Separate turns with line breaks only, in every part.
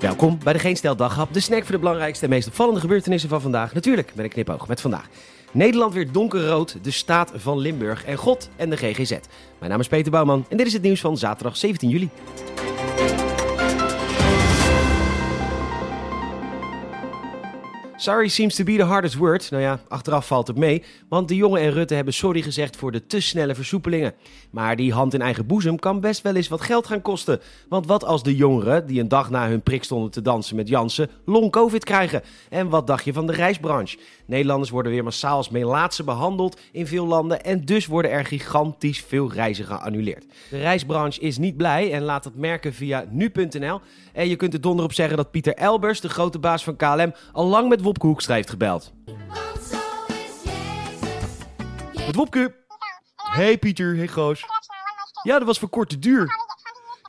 Welkom bij de Geen Stel Daghap, de snack voor de belangrijkste en meest opvallende gebeurtenissen van vandaag. Natuurlijk met een knipoog met vandaag. Nederland weer donkerrood, de staat van Limburg en God en de GGZ. Mijn naam is Peter Bouwman en dit is het nieuws van zaterdag 17 juli. Sorry seems to be the hardest word. Nou ja, achteraf valt het mee. Want de jongen en Rutte hebben sorry gezegd voor de te snelle versoepelingen. Maar die hand in eigen boezem kan best wel eens wat geld gaan kosten. Want wat als de jongeren, die een dag na hun prik stonden te dansen met Jansen, long-covid krijgen? En wat dacht je van de reisbranche? Nederlanders worden weer massaal als melaatse behandeld in veel landen. En dus worden er gigantisch veel reizen geannuleerd. De reisbranche is niet blij en laat het merken via nu.nl. En je kunt er donder op zeggen dat Pieter Elbers, de grote baas van KLM, al lang met Wopke Hoekstra heeft gebeld.
Want zo is Jezus.
Met Wopke. Hey Pieter, hey Goos. Ja, dat was voor korte duur.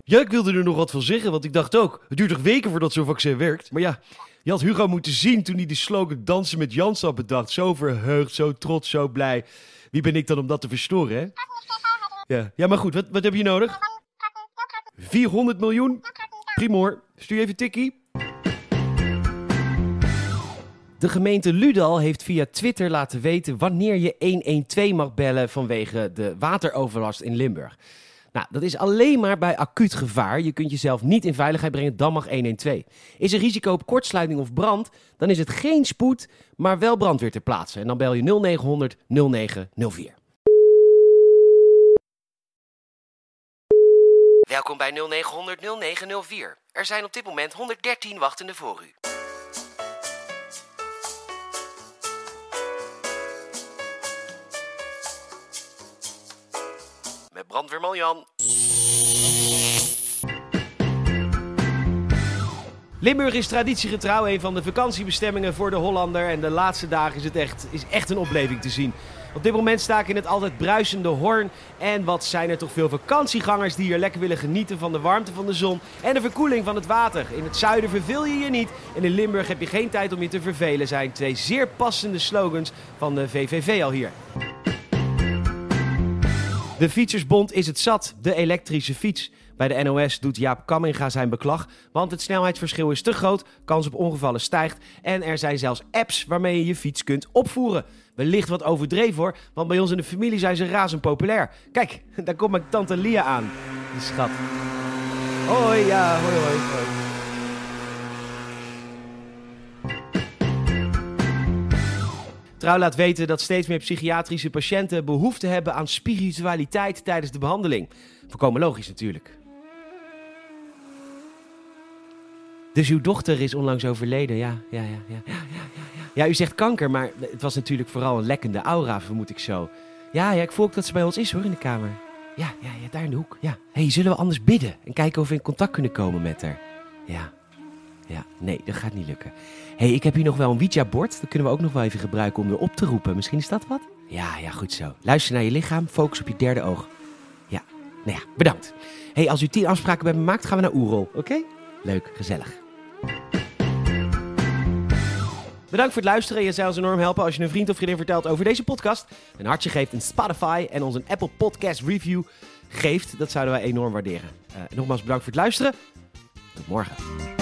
Ja, ik wilde er nog wat van zeggen, want ik dacht ook, het duurt toch weken voordat zo'n vaccin werkt? Maar ja, je had Hugo moeten zien toen hij de slogan dansen met Jans had bedacht. Zo verheugd, zo trots, zo blij. Wie ben ik dan om dat te verstoren, hè? Ja, ja maar goed, wat, wat heb je nodig? 400 miljoen? Primoor, stuur even tikkie. De gemeente Ludal heeft via Twitter laten weten wanneer je 112 mag bellen vanwege de wateroverlast in Limburg. Nou, dat is alleen maar bij acuut gevaar. Je kunt jezelf niet in veiligheid brengen, dan mag 112. Is er risico op kortsluiting of brand, dan is het geen spoed, maar wel brandweer ter plaatse. En dan bel je 0900 0904. Welkom bij 0900 0904. Er zijn op dit moment 113 wachtende voor u. Met brandweerman Jan. Limburg is traditiegetrouw een van de vakantiebestemmingen voor de Hollander. En de laatste dagen is het echt, is echt een opleving te zien. Op dit moment sta ik in het altijd bruisende Hoorn. En wat zijn er toch veel vakantiegangers die hier lekker willen genieten van de warmte van de zon en de verkoeling van het water. In het zuiden verveel je je niet en in Limburg heb je geen tijd om je te vervelen. Zijn twee zeer passende slogans van de VVV al hier. De Fietsersbond is het zat, de elektrische fiets. Bij de NOS doet Jaap Kamminga zijn beklag, want het snelheidsverschil is te groot, kans op ongevallen stijgt en er zijn zelfs apps waarmee je je fiets kunt opvoeren. Wellicht wat overdreven hoor, want bij ons in de familie zijn ze razend populair. Kijk, daar komt mijn tante Lia aan, die schat. Hoi, ja, hoi, hoi, hoi. Trouw laat weten dat steeds meer psychiatrische patiënten behoefte hebben aan spiritualiteit tijdens de behandeling. Voorkomen logisch natuurlijk. Dus uw dochter is onlangs overleden, ja, ja, ja, ja. Ja, ja, u zegt kanker, maar het was natuurlijk vooral een lekkende aura, vermoed ik zo. Ja, ja, ik voel ook dat ze bij ons is hoor, in de kamer. Ja, ja, ja, daar in de hoek, ja. hey, zullen we anders bidden en kijken of we in contact kunnen komen met haar? Ja ja, nee, dat gaat niet lukken. Hey, ik heb hier nog wel een Ouija-bord. Dat kunnen we ook nog wel even gebruiken om er op te roepen. Misschien is dat wat? Ja, ja, goed zo. Luister naar je lichaam, focus op je derde oog. Ja, nou ja, bedankt. Hey, als u tien afspraken bij me maakt, gaan we naar Oerol, oké? Leuk, gezellig. Bedankt voor het luisteren. Je zou ons enorm helpen als je een vriend of vriendin vertelt over deze podcast. Een hartje geeft in Spotify en ons een Apple Podcast Review geeft. Dat zouden wij enorm waarderen. Eh, nogmaals bedankt voor het luisteren. Tot morgen.